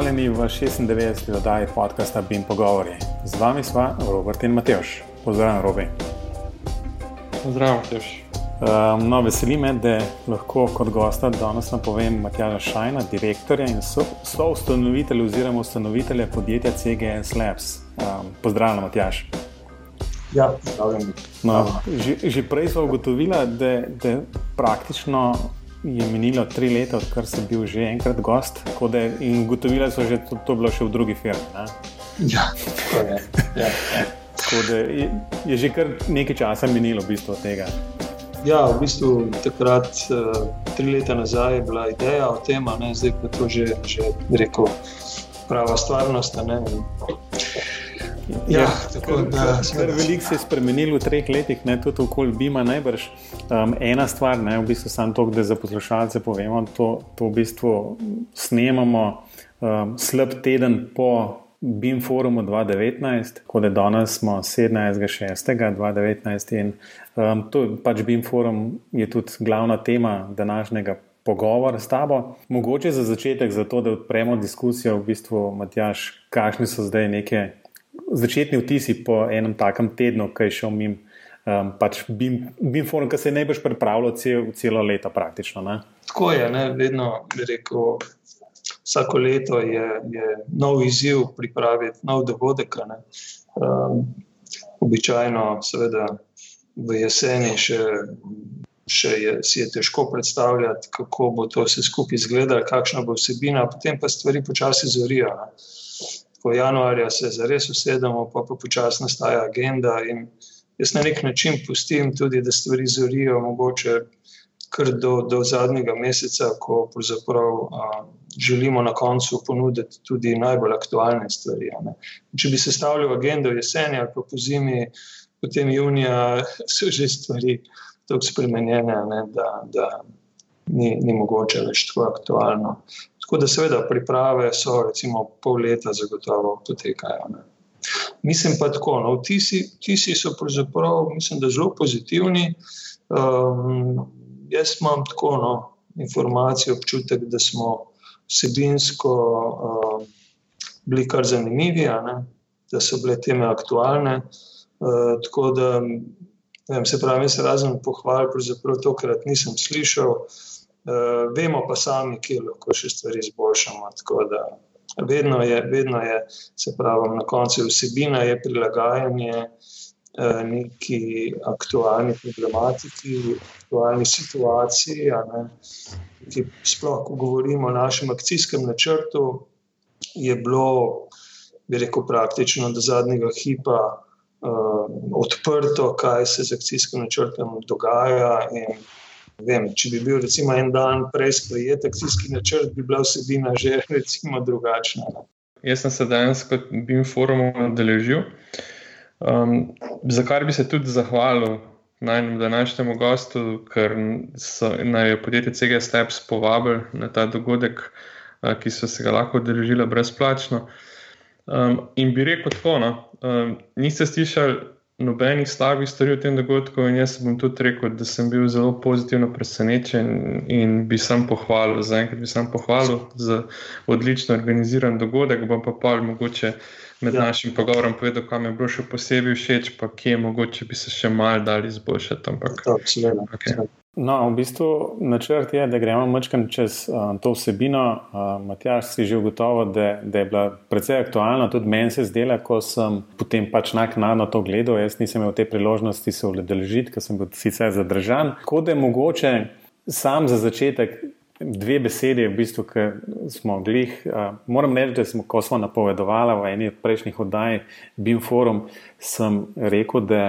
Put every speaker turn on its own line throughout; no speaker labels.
Pozdravljeni v 96. oddaji podcasta Bim Pogovori. Z vami sva Robert in Matejš. Pozdravljen, Robi.
Pozdravljen, Matejš.
Um, no, veseli me, da lahko kot gosta danes napovem Matjaža Šajna, direktorja in soustanovitelja so oziroma ustanovitelja podjetja CGS Labs. Um, pozdravljen, Matjaž.
Ja, pozdravljen.
No, že, že prej smo ugotovili, da, da praktično je minilo tri leta, odkar sem bil že enkrat gost, da, in ugotovili so, da je to bilo še v drugi firmi. Ne?
Ja, tako je. Ja, ja.
Tako da je, je že kar nekaj časa minilo v bistvu od tega.
Ja, v bistvu takrat, uh, tri leta nazaj, je bila ideja o tem, da zdaj pa to že, že rekel, prava stvarnost.
Ja, tako da se je veliko spremenilo v treh letih, ne tudi okolje Bima. Najbrž um, ena stvar, ne v bistvu samo to, da za poslušalce povemo, to, to v bistvu snemamo um, slab teden po BIM forumu 2019, ko je danes 17.6.2019 in um, to pač BIM forum je tudi glavna tema današnjega. Pogovor s tabo. Mogoče za začetek, zato da odpremo diskusijo, v bistvu, Matjaš, kakšni so zdaj neke začetni vtisi po enem takem tednu, ki je šel mim, um, pač BIM forum, ki se je najbrž pripravljal cel, celo leto praktično. Ne?
Tako je, ne? vedno bi rekel, vsako leto je, je nov izziv pripraviti nov dogodek. Um, običajno, seveda, v jeseni še. Še je, si je težko predstavljati, kako bo to vse skupaj izgledalo, kakšna bo vsebina, potem pa stvari počasi zorijo. Ne ko januarja se zares usedemo, pa pa počasi nastaja agenda. Jaz na nek način pustim tudi, da stvari zorijo, mogoče kar do, do zadnjega meseca, ko a, želimo na koncu ponuditi tudi najbolj aktualne stvari. Če bi se stavljal agendo jeseni ali pa po zimi, potem junija, so že stvari tako spremenjene, ne, da, da ni, ni mogoče več tako aktualno. Tako da, seveda, priprave so, recimo, pol leta, zagotovo potekajo. Ne. Mislim pa tako, no, vtisi, vtisi so pravzaprav, mislim, da zelo pozitivni. Um, jaz imam tako no, informacijo, občutek, da smo vsebinsko um, bili kar zanimivi, da so bile teme aktualne. Uh, tako da, vem, se pravi, se razen pohval, pravzaprav tokrat nisem slišal. Uh, vemo pa sami, kje lahko še stvari izboljšamo. Vedno je, vedno je, se pravi, na koncu vsebina je prilagajanje uh, neki aktualni problematiki, aktualni situaciji. Ki, sploh, ko govorimo o našem akcijskem načrtu, je bilo, bi rekel, praktično do zadnjega hipa uh, odprto, kaj se z akcijskim načrtom dogaja. In, Vem, če bi bil recimo, en dan prej sprejet akcijski načrt, bi bila vsebina že recimo, drugačna.
Jaz sem se danes kot BIM forum odeležil, um, za kar bi se tudi zahvalil najmanj današnjemu gostu, ker so naj podjetje CG Steps povabili na ta dogodek, uh, ki so se ga lahko odeležili brezplačno. Um, in bi rekel tako, no, um, niste slišali nobenih slabih stvari v tem dogodku, in jaz bom tudi rekel, da sem bil zelo pozitivno presenečen in bi sam pohvalil, zaenkrat bi sam pohvalil za odlično organiziran dogodek, bom pa pa mogoče med ja. našim pogovorom povedal, kam je bilo še posebej všeč, pa kje mogoče bi se še mal dali izboljšati. Ampak,
to, okay.
No, v bistvu načrt je, da gremo mačkam čez uh, to vsebino. Uh, Matjaš si že ugotovil, da, da je bila precej aktualna, tudi meni se zdela, ko sem potem pač naknadno to gledal. Jaz nisem imel te priložnosti se udeležiti, ker sem bil sicer zadržan. Tako da je mogoče sam za začetek dve besedi, v bistvu, ki smo glih. Uh, moram reči, da smo, ko smo napovedovali v eni od prejšnjih oddaj, BIM forum, sem rekel, da,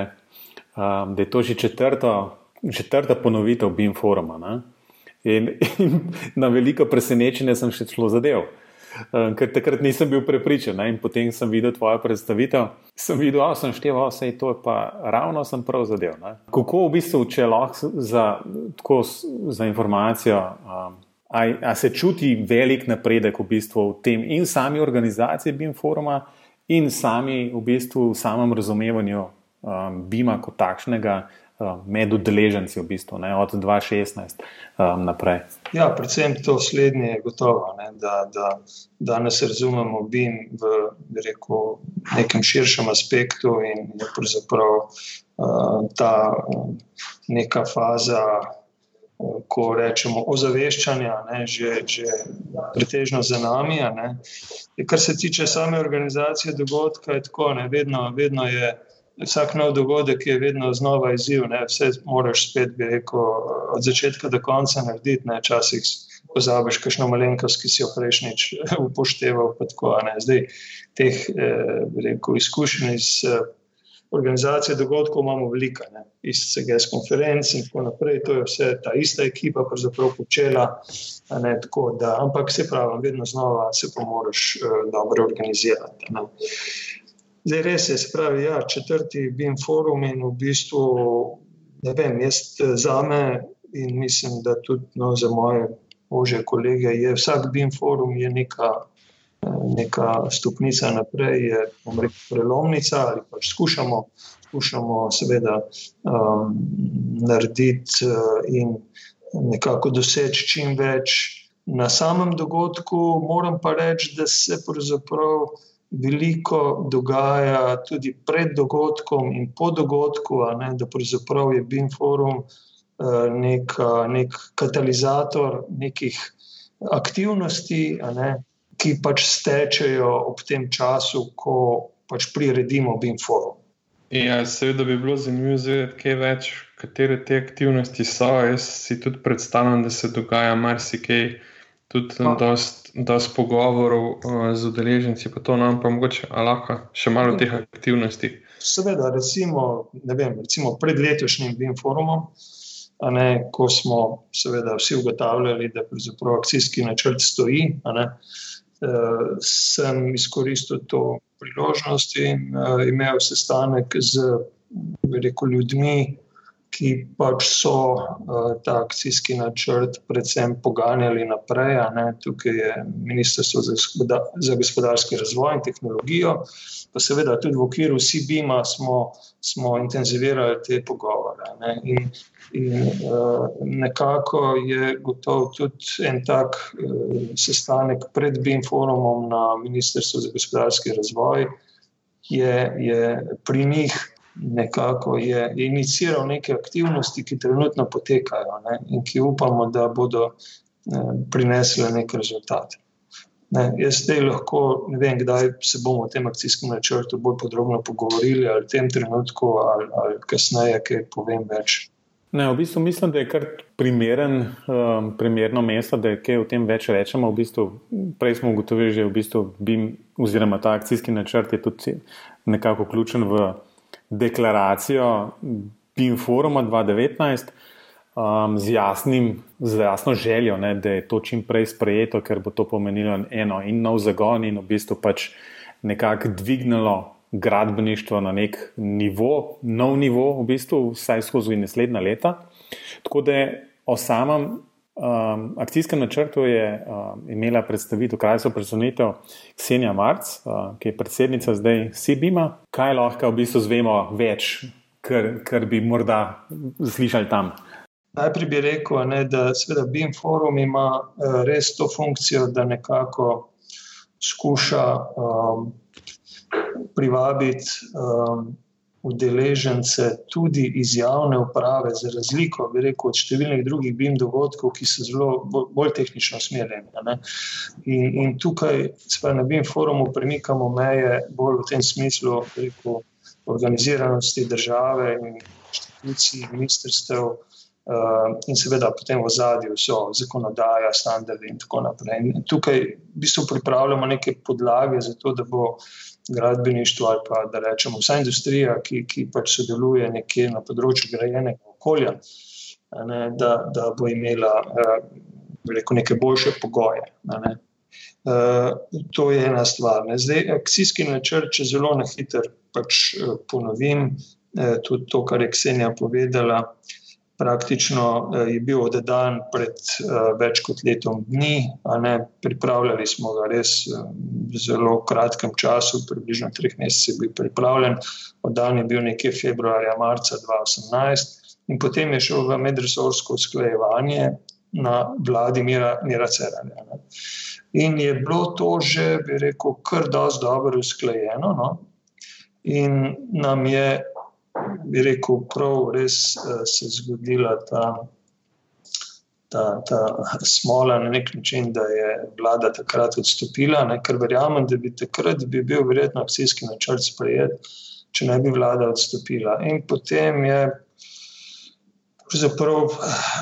uh, da je to že četrto četrta ponovitev BIM foruma. In, in na veliko presenečenje sem še šlo zadev. Um, ker takrat nisem bil prepričan, ne? in potem sem videl tvojo predstavitev, sem videl, da sem števal, vse je to, pa ravno sem prav zadev. Ne? Kako v bistvu, če lahko za, tako, za informacijo, um, a, a se čuti velik napredek v, bistvu v tem in sami organizaciji BIM foruma, in sami v bistvu v samem razumevanju um, BIM-a kot takšnega, med udeleženci, v bistvu, ne, od 2016 um, naprej.
Ja, predvsem to slednje je gotovo, ne, da, da danes razumemo BIM v rekel, nekem širšem aspektu in je pravzaprav uh, ta uh, neka faza ko rečemo ozaveščanja, ne, že, že pretežno za nami. Kar se tiče same organizacije dogodka, je tako, ne, vedno, vedno je vsak nov dogodek je vedno znova izziv. Ne, vse moraš spet, bi rekel, od začetka do konca narediti, ne, časih pozabiš, kakšno malenkost, ki si jo prejšnjič upošteval. Tako, ne, zdaj teh eh, rekel, izkušenj iz. Eh, organizacije dogodkov imamo veliko, ne? iz CGS konferenc in tako naprej. To je vse ta ista ekipa, pravzaprav počela. Ne, da, ampak se pravi, vedno znova se pa moraš uh, dobro organizirati. Ne? Zdaj, res je, pravi, ja, četrti BIM forum in v bistvu, ne vem, jaz eh, za me in mislim, da tudi no, za moje ože kolege je vsak BIM forum je neka neka stopnica naprej, je rekel, prelomnica ali pač skušamo, skušamo seveda um, narediti uh, in nekako doseči čim več. Na samem dogodku moram pa reči, da se pravzaprav veliko dogaja tudi pred dogodkom in po dogodku, ne, da pravzaprav je BIM forum uh, nek, nek katalizator nekih aktivnosti, ne, ki pač stečejo ob tem času, ko pač priredimo BIM forum.
Ja, seveda bi bilo zanimivo izvedeti, kaj več, katere te aktivnosti so. Jaz si tudi predstavljam, da se dogaja marsikaj, tudi dosti pogovorov uh, z udeleženci, pa to nam pa mogoče alaka, še malo teh aktivnosti.
Seveda, recimo, vem, recimo pred letošnjim BIM forumom, ne, ko smo seveda vsi ugotavljali, da akcijski načrt stoji. Ne, uh, sem izkoristil to priložnost in uh, imel sestanek z rekel, ljudmi, ki pač so uh, ta akcijski načrt predvsem poganjali naprej. Tukaj je Ministrstvo za, gospoda, za gospodarski razvoj in tehnologijo, pa seveda tudi v okviru CBIM-a smo, smo intenzivirali te pogovore. Ne? In In uh, nekako je gotovo tudi en tak uh, sestanek pred BIM forumom na Ministrstvu za gospodarski razvoj, je, je pri njih nekako je, je iniciral neke aktivnosti, ki trenutno potekajo ne, in ki upamo, da bodo uh, prinesle nek rezultat. Ne, jaz zdaj lahko ne vem, kdaj se bomo o tem akcijskem načrtu bolj podrobno pogovorili, ali v tem trenutku, ali, ali kasneje, kaj povem več.
Ne, v bistvu mislim, da je kar primeren, um, primerno mesto, da je kaj o tem več rečemo. V bistvu, prej smo ugotovili, da je v bistvu BIM, oziroma ta akcijski načrt, tudi nekako vključen v deklaracijo BIM Foruma 2019 um, z, jasnim, z jasno željo, ne, da je to čim prej sprejeto, ker bo to pomenilo eno in nov zagon in v bistvu pač nekako dvignilo gradbeništvo na nek nivo, nov nivo, v bistvu, vsaj skozi naslednja leta. Tako da o samem um, akcijskem načrtu je, um, imela predstavitev, krajso predstavitev Ksenija Marc, uh, ki je predsednica zdaj Sibima. Kaj lahko v bistvu zvemo več, kar, kar bi morda slišali tam?
Najprej bi rekel, ne, da seveda BIM forum ima uh, res to funkcijo, da nekako skuša um, privabiti um, udeležence tudi iz javne uprave, za razliko rekel, od številnih drugih BIM dogodkov, ki so zelo bolj tehnično usmerjeni. In, in tukaj, spet na BIM forumu, premikamo meje bolj v tem smislu rekel, organiziranosti države in inštitucij, ministrstev. Uh, in seveda, potem v zadju so zakonodaja, standardi, in tako naprej. In tukaj v bistvu pripravljamo neke podlage za to, da bo uh, gradbeništvo ali pa da rečemo vsa industrija, ki, ki pač sodeluje nekje na področju grajenega okolja, ne, da, da bo imela eh, neke boljše pogoje. Ne. Uh, to je ena stvar. Ne. Zdaj, akcijski načrt, če zelo na hitro pač, uh, ponovim, uh, tudi to, kar je Ksenija povedala, uh, praktično eh, je bil oddan pred uh, več kot letom dni. Pripravljali smo ga res uh, v zelo kratkem času, približno treh mesecev je bil pripravljen. Oddan je bil nekje februarja, marca 2018. in potem je šel v medresorsko usklajevanje na vladi Mira, Mira Ceranja. Ne. In je bilo to že, bi rekel, kar dosti dobro usklajeno. No? In nam je, bi rekel, prav res uh, se zgodila ta ta, ta smola na nek način, da je vlada takrat odstopila, ne, ker verjamem, da bi takrat bi bil verjetno akcijski načrt sprejet, če ne bi vlada odstopila. In potem je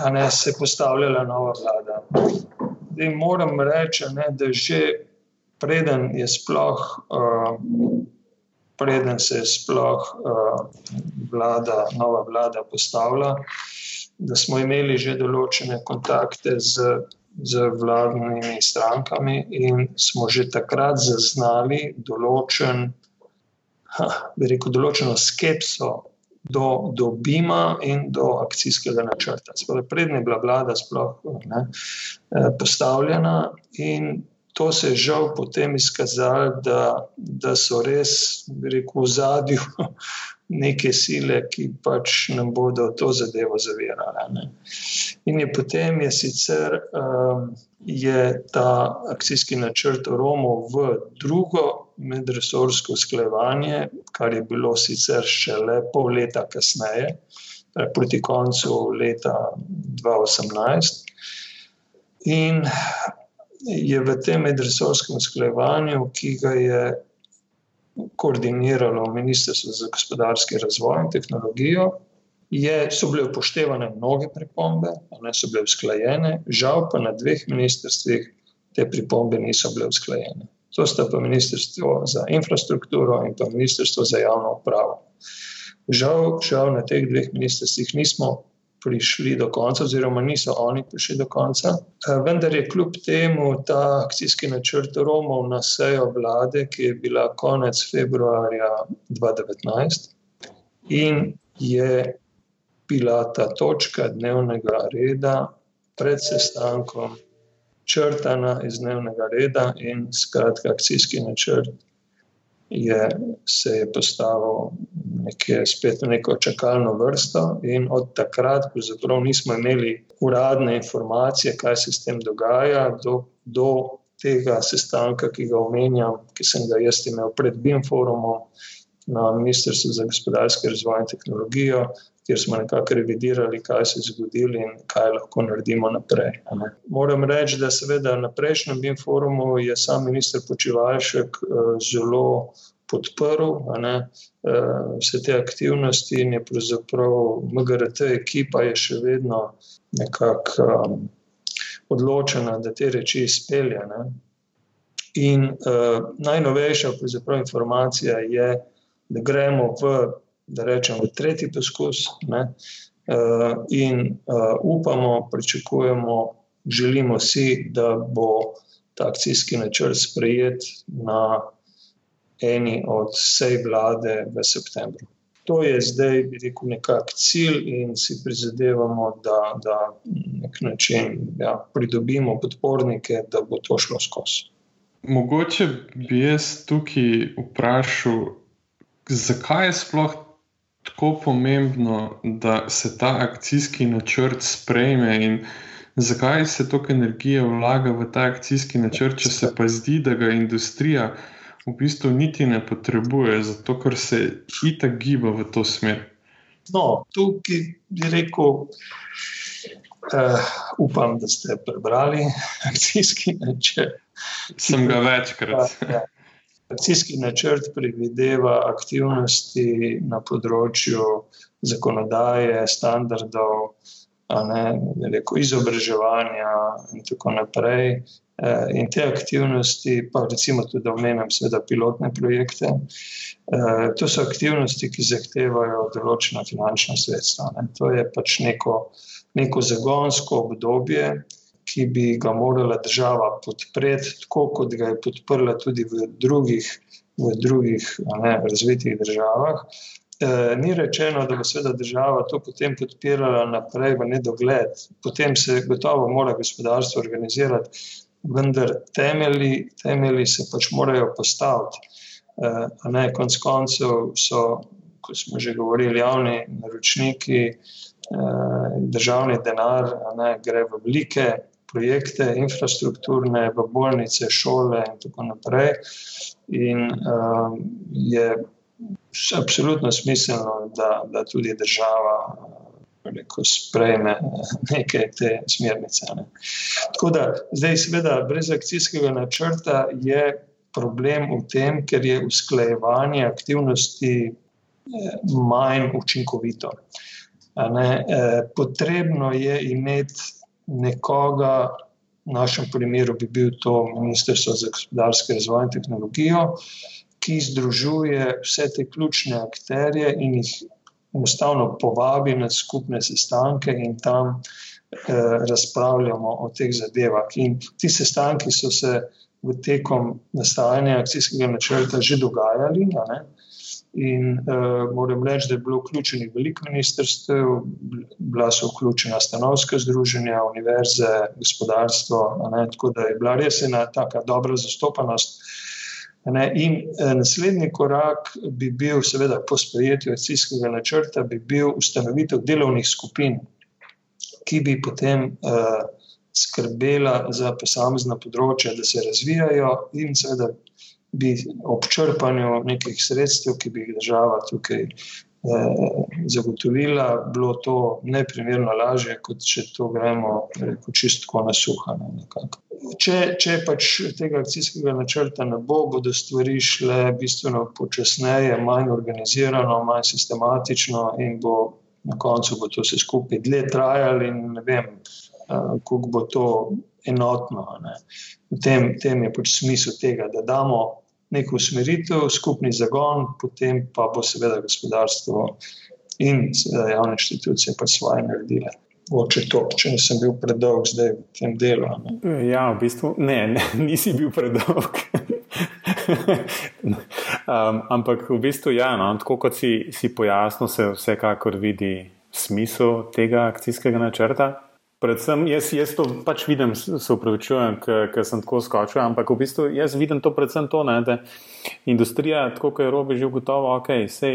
ne, se postavljala nova vlada. Zdaj moram reči, ne, da že preden je sploh. Uh, Preden se je sploh uh, vlada, nova vlada postavila, da smo imeli že določene kontakte z, z vladnimi strankami in smo že takrat zaznali določen, ha, rekel, določeno skepso do, do BIM-a in do akcijskega načrta. Prednja je bila vlada sploh ne, eh, postavljena in to se je žal potem izkazalo, da, da so res, rekel, v zadju neke sile, ki pač nam bodo to zadevo zavirale. Ne. In je potem je sicer um, je ta akcijski načrt Romo v drugo medresorsko usklajevanje, kar je bilo sicer šele pol leta kasneje, torej proti koncu leta 2018. In je v tem medresorskem usklajevanju, ki ga je koordiniralo Ministrstvo za gospodarski razvoj in tehnologijo, je, so bile upoštevane mnoge pripombe, ne so bile usklajene, žal pa na dveh ministrstvih te pripombe niso bile usklajene. To sta pa Ministrstvo za infrastrukturo in pa Ministrstvo za javno upravo. Žal, žal na teh dveh ministrstvih nismo prišli do konca, oziroma niso oni prišli do konca. Eh, vendar je kljub temu ta akcijski načrt Romov na sejo vlade, ki je bila konec februarja 2019, in je bila ta točka dnevnega reda pred sestankom črtana iz dnevnega reda, in skratka, akcijski načrt je, se je postavil nekje spet v neko čakalno vrsto, in od takrat, ko nismo imeli uradne informacije, kaj se s tem dogaja, do, do tega sestanka, ki ga omenjam, ki sem ga jaz imel pred BIM forumom na Ministrstvu za gospodarski razvoj in tehnologijo. Ker smo nekako revidirali, kaj se je zgodilo in kaj lahko naredimo naprej. Moram reči, da seveda na prejšnjem BIM forumu je sam minister Počivalšek uh, zelo podprl ne, uh, vse te aktivnosti in je pravzaprav MGRT ekipa je še vedno nekako um, odločena, da te reči izpelje. Ne. In uh, najnovejša informacija je, da gremo v, da rečem, v tretji poskus ne, uh, in uh, upamo, pričakujemo, želimo si, da bo ta akcijski načrt sprejet na eni od sej vlade v septembru. To je zdaj, bi rekel, nekakšen cilj, in si prizadevamo, da na nek način ja, pridobimo podpornike, da bo to šlo skozi.
Mogoče bi jaz tukaj vprašal, zakaj je sploh tako pomembno, da se ta akcijski načrt sprejme in zakaj se toliko energije vlaga v ta akcijski načrt, če se pa zdi, da ga industrija v bistvu niti ne potrebuje, zato ker se itak giba v to smer.
No, tukaj bi rekel, uh, upam, da ste prebrali akcijski načrt.
Sem ga večkrat.
Ja, akcijski načrt predvideva aktivnosti na področju zakonodaje, standardov, ne, rekel, izobraževanja in tako naprej. Eh, in te aktivnosti, pa recimo tudi omenjam, seveda, pilotne projekte. Eh, to so aktivnosti, ki zahtevajo določena finančna sredstva. Ne. To je pač neko, neko zagonsko obdobje, ki bi ga morala država podpreti, tako kot ga je podprla tudi v drugih, v drugih ne, razvitih državah. E, ni rečeno, da bo seveda država to potem podpirala naprej v nedogled, potem se gotovo mora gospodarstvo organizirati vendar temelji, temelji se pač morajo postaviti. Uh, konc koncev so, kot smo že govorili, javni naročniki državni denar ne, gre v velike projekte, infrastrukturne, v bolnice, šole in tako naprej. In um, je absolutno smiselno, da, da tudi država rekel, sprejme neke te smernice. Ne. Tako da, zdaj, seveda, brez akcijskega načrta je problem v tem, ker je usklajevanje aktivnosti eh, manj učinkovito. Ne, eh, potrebno je imeti nekoga, v našem primeru bi bil to Ministrstvo za gospodarske razvoj in tehnologijo, ki združuje vse te ključne akterje in jih enostavno povabi na skupne sestanke in tam eh, razpravljamo o teh zadevah. In ti sestanki so se v tekom nastajanja akcijskega načrta že dogajali. Ne, In uh, moram reči, da je bilo vključenih veliko ministrstv, bila so vključena stanovska združenja, univerze, gospodarstvo, ne, tako da je bila res ena taka dobra zastopanost. Ne, in uh, naslednji korak bi bil, seveda, po sprejetju akcijskega načrta, bi bil ustanovitev delovnih skupin, ki bi potem uh, skrbela za posamezna področja, da se razvijajo in seveda bi ob črpanju nekih sredstev, ki bi jih država tukaj eh, zagotovila, bilo to neprimerno lažje, kot če to gremo rekel, čistko na suha. Če, če pač tega akcijskega načrta ne bo, bodo stvari šle bistveno počasneje, manj organizirano, manj sistematično in bo na koncu bo to vse skupaj dlje trajalo in ne vem, kako bo to enotno. V tem, tem je pač smisel tega, da damo neko usmeritev, skupni zagon, potem pa bo seveda gospodarstvo in seveda javne inštitucije pa svoje naredile. Oče to, če nisem bil predolg zdaj v tem delu.
Ne? Ja, v bistvu ne, ne nisi bil predolg. um, ampak v bistvu, ja, no, tako kot si, si pojasnil, se vsekakor vidi smisel tega akcijskega načrta. Predvsem jaz, jaz to pač vidim, se upravičujem, ker sem tako skočil, ampak v bistvu jaz vidim to predvsem to, ne, da industrija, tako kot je robi že ugotovila, ok,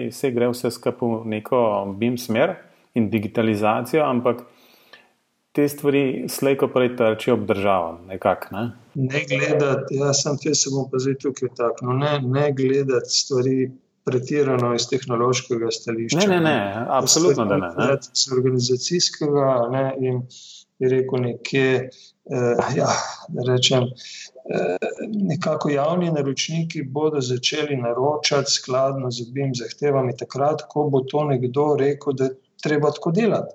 vse gre vse skupaj v neko BIM smer in digitalizacijo, ampak te stvari slejko prej trčijo ob državo. Nekak, ne?
ne gledati, jaz sem te se bom pa zdaj tukaj tako, no, ne, ne gledati stvari. Pretirano iz tehnološkega stališča.
Ne, ne, ne, absolutno ne. ne.
Z organizacijskega ne, in bi rekel, nekje, eh, ja, rečem, eh, nekako javni naročniki bodo začeli naročati skladno z obim zahtevami, takrat, ko bo to nekdo rekel, da je treba tako delati.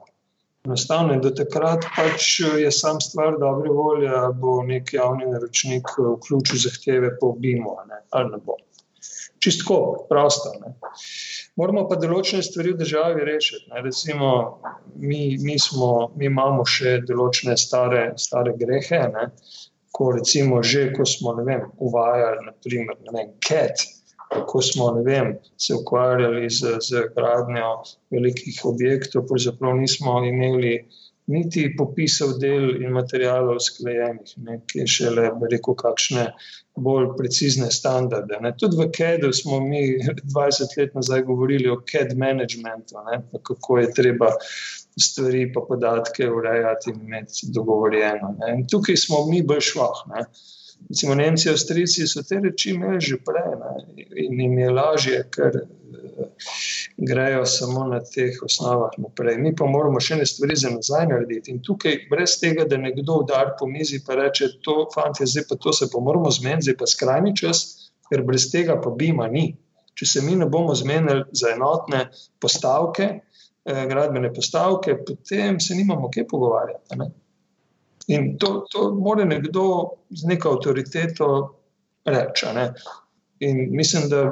Enostavno je, da takrat pač je sam stvar dobre volje, da bo nek javni naročnik vključil zahteve po obimu ali ne bo. Čistko, prosto. Ne moramo pa določene stvari v državi rešiti. Recimo, mi, mi, smo, mi imamo še določene stare, stare grehe, ne? ko recimo že, ko smo vem, uvajali, naprimer, ne vem, CAT. Ko smo vem, se ukvarjali z, z gradnjo velikih objektov, pravzaprav nismo imeli niti popisov del in materijalov sklejenih, ki je šele rekel, kakšne bolj precizne standarde. Ne. Tudi v CAD-u smo mi 20 let nazaj govorili o CAD managementu, ne, kako je treba stvari pa podatke urejati in imeti dogovorjeno. Ne. In tukaj smo mi bolj šlah. Ne. Recimo Nemci, Avstrijci so te reči imeli že prej ne, in jim je lažje, ker grejo samo na teh osnovah naprej. Mi pa moramo še nekaj stvari za nazaj narediti. In tukaj, brez tega, da nekdo udar po mizi in reče: To, fanti, zdaj pa to se pa moramo zmeniti, zdaj pa skrajni čas, ker brez tega pa bima ni. Če se mi ne bomo zmenili za enotne postavke, eh, gradbene postavke, potem se nimamo kaj pogovarjati. Ne? In to, to mora nekdo z neko avtoriteto reči. Ne? In mislim, da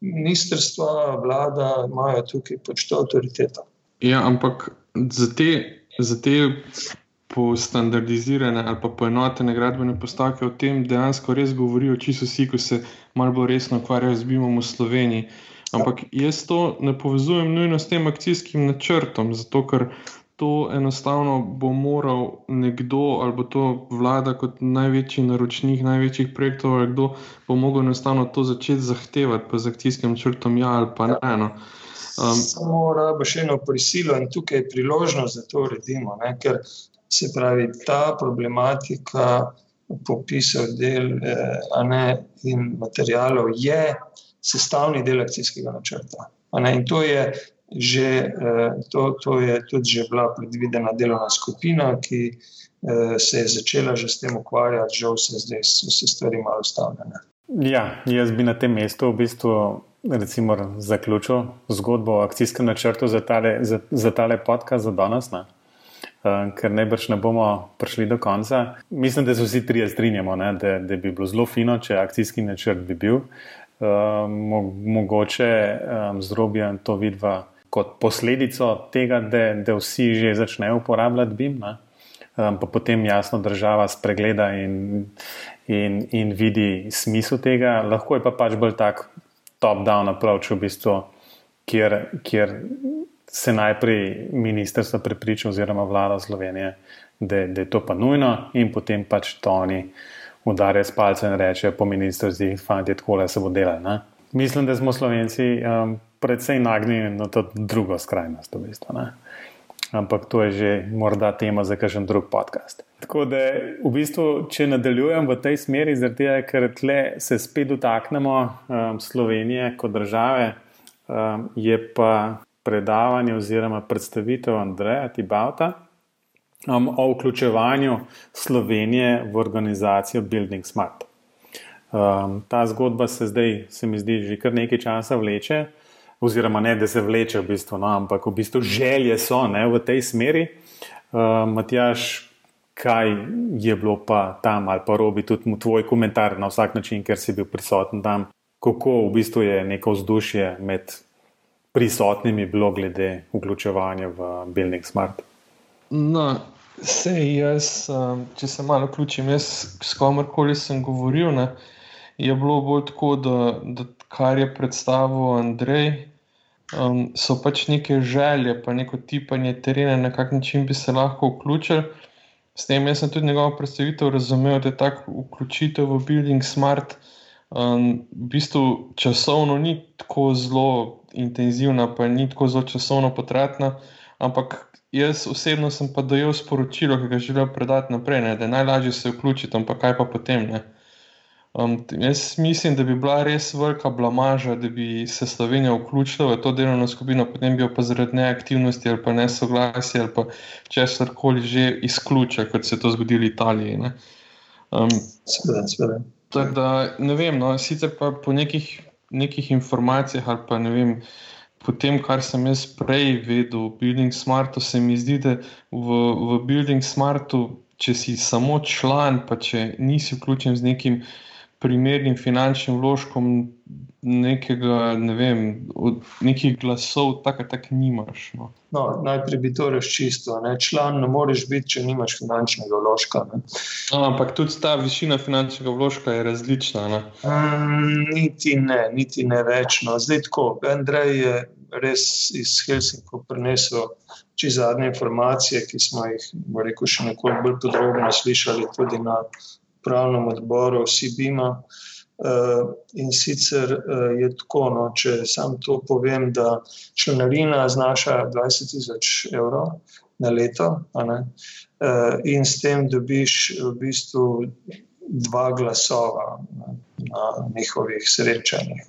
ministrstva, vlada imajo tukaj pač to avtoriteto.
Ja, ampak za te, za te standardizirane ali pa poenotene gradbene postavke o tem dejansko res govorijo čisto vsi, ko se malo bolj resno ukvarjajo z BIM-om v Sloveniji. Ampak jaz to ne povezujem nujno s tem akcijskim načrtom, zato ker to enostavno bo moral nekdo ali bo to vlada kot največji naročnik največjih projektov, ali kdo bo mogel enostavno to začeti zahtevati, pa z akcijskim črtom, ja ali pa ne. No.
Um, Samo rabiš eno prisilo in tukaj je priložnost, da to uredimo. Ne? Ker se pravi, ta problematika popisov del eh, ne, in materijalov je sestavni del akcijskega načrta. In to je, že, eh, to, to je tudi že bila predvidena delovna skupina, ki eh, se je začela že s tem ukvarjati, žal se zdaj so se stvari malo ustavljene.
Ja, jaz bi na tem mestu v bistvu recimo, zaključil zgodbo o akcijskem načrtu za tale, za, za tale podcast za danes, ne? Uh, ker najbrž ne bomo prišli do konca. Mislim, da se vsi trije strinjamo, da, da bi bilo zelo fino, če akcijski načrt bi bil. Uh, mo, mogoče um, zrobijo to vidva kot posledico tega, da, da vsi že začnejo uporabljati BIM, um, pa potem jasno država spregleda in, in, in vidi smisel tega. Lahko je pa pač bolj tak top-down approach, v bistvu, kjer, kjer se najprej ministrstvo prepriča, oziroma vlada Slovenije, da, da je to pa nujno, in potem pač to oni udarijo s palcem in rečejo po ministrstvu, fanti, tako le se bo delalo. Mislim, da smo Slovenci um, predvsej nagnjeni na to drugo skrajnost. V bistvu, Ampak to je že morda tema za kakšen drug podcast. Tako da, v bistvu, če nadaljujem v tej smeri, tega, ker tle se spet dotaknemo um, Slovenije kot države, um, je pa predavanje oziroma predstavitev Andreja Tibauta um, o vključevanju Slovenije v organizacijo Building Smart. Um, ta zgodba se zdaj, se mi zdi, že kar nekaj časa vleče, oziroma ne, da se vleče v bistvu, no, ampak v bistvu želje so ne, v tej smeri. Um, Matjaš, kaj je bilo pa tam, ali pa robi tudi tvoj komentar na vsak način, ker si bil prisoten tam, kako v bistvu je neko vzdušje med prisotnimi bilo glede vključevanja v Building Smart.
No, sej jaz, um, če se malo vključim, jaz s komorkoli sem govoril, ne, je bilo bolj tako, da, da kar je predstavil Andrej. Um, so pač neke želje, pa neko tipanje terena, na kak način bi se lahko vključili. S tem jaz tudi njegovo predstavitev razumel, da je tako vključitev v Building Smart um, v bistvu časovno ni tako zelo intenzivna, pa ni tako zelo časovno potratna, ampak jaz osebno sem pa dojel sporočilo, ki ga želim predati naprej, ne, da je najlažje se vključiti, ampak kaj pa potem. Ne. Um, jaz mislim, da bi bila res velika blamaža, da bi se Slovenija vključila v to delovno skupino, potem bi jo pa zaradi neaktivnosti ali pa nesoglasja ali pa česar koli že izključila, kot se je to zgodilo v Italiji.
Um, sveda, sveda.
Tak, da, ne vem, no, sicer pa po nekih, nekih informacijah ali pa ne vem. Po tem, kar sem jaz prej vedel o Building Smartu, se mi zdi, da v, v Building Smartu, če si samo član, pa če nisi vključen z nekim uh, primernim finančnim vložkom nekega, ne vem, nekih glasov, tako tak nimaš. No.
No, najprej bi to razčistil. Ne? Član ne moreš biti, če nimaš finančnega vložka. No,
ampak tudi ta višina finančnega vložka je različna.
Um, niti ne, niti ne več. No. Zdaj tako, Andrej je res iz Helsinka prinesel. Če zadnje informacije, ki smo jih rekel, še nekoliko bolj podrobno slišali, tudi na pravnem odboru Sibima. Uh, in sicer uh, je tako, no, če sam to povem, da članarina znaša 20.000 evrov na leto, uh, in s tem dobiš v bistvu dva glasova na, njihovih srečanjih.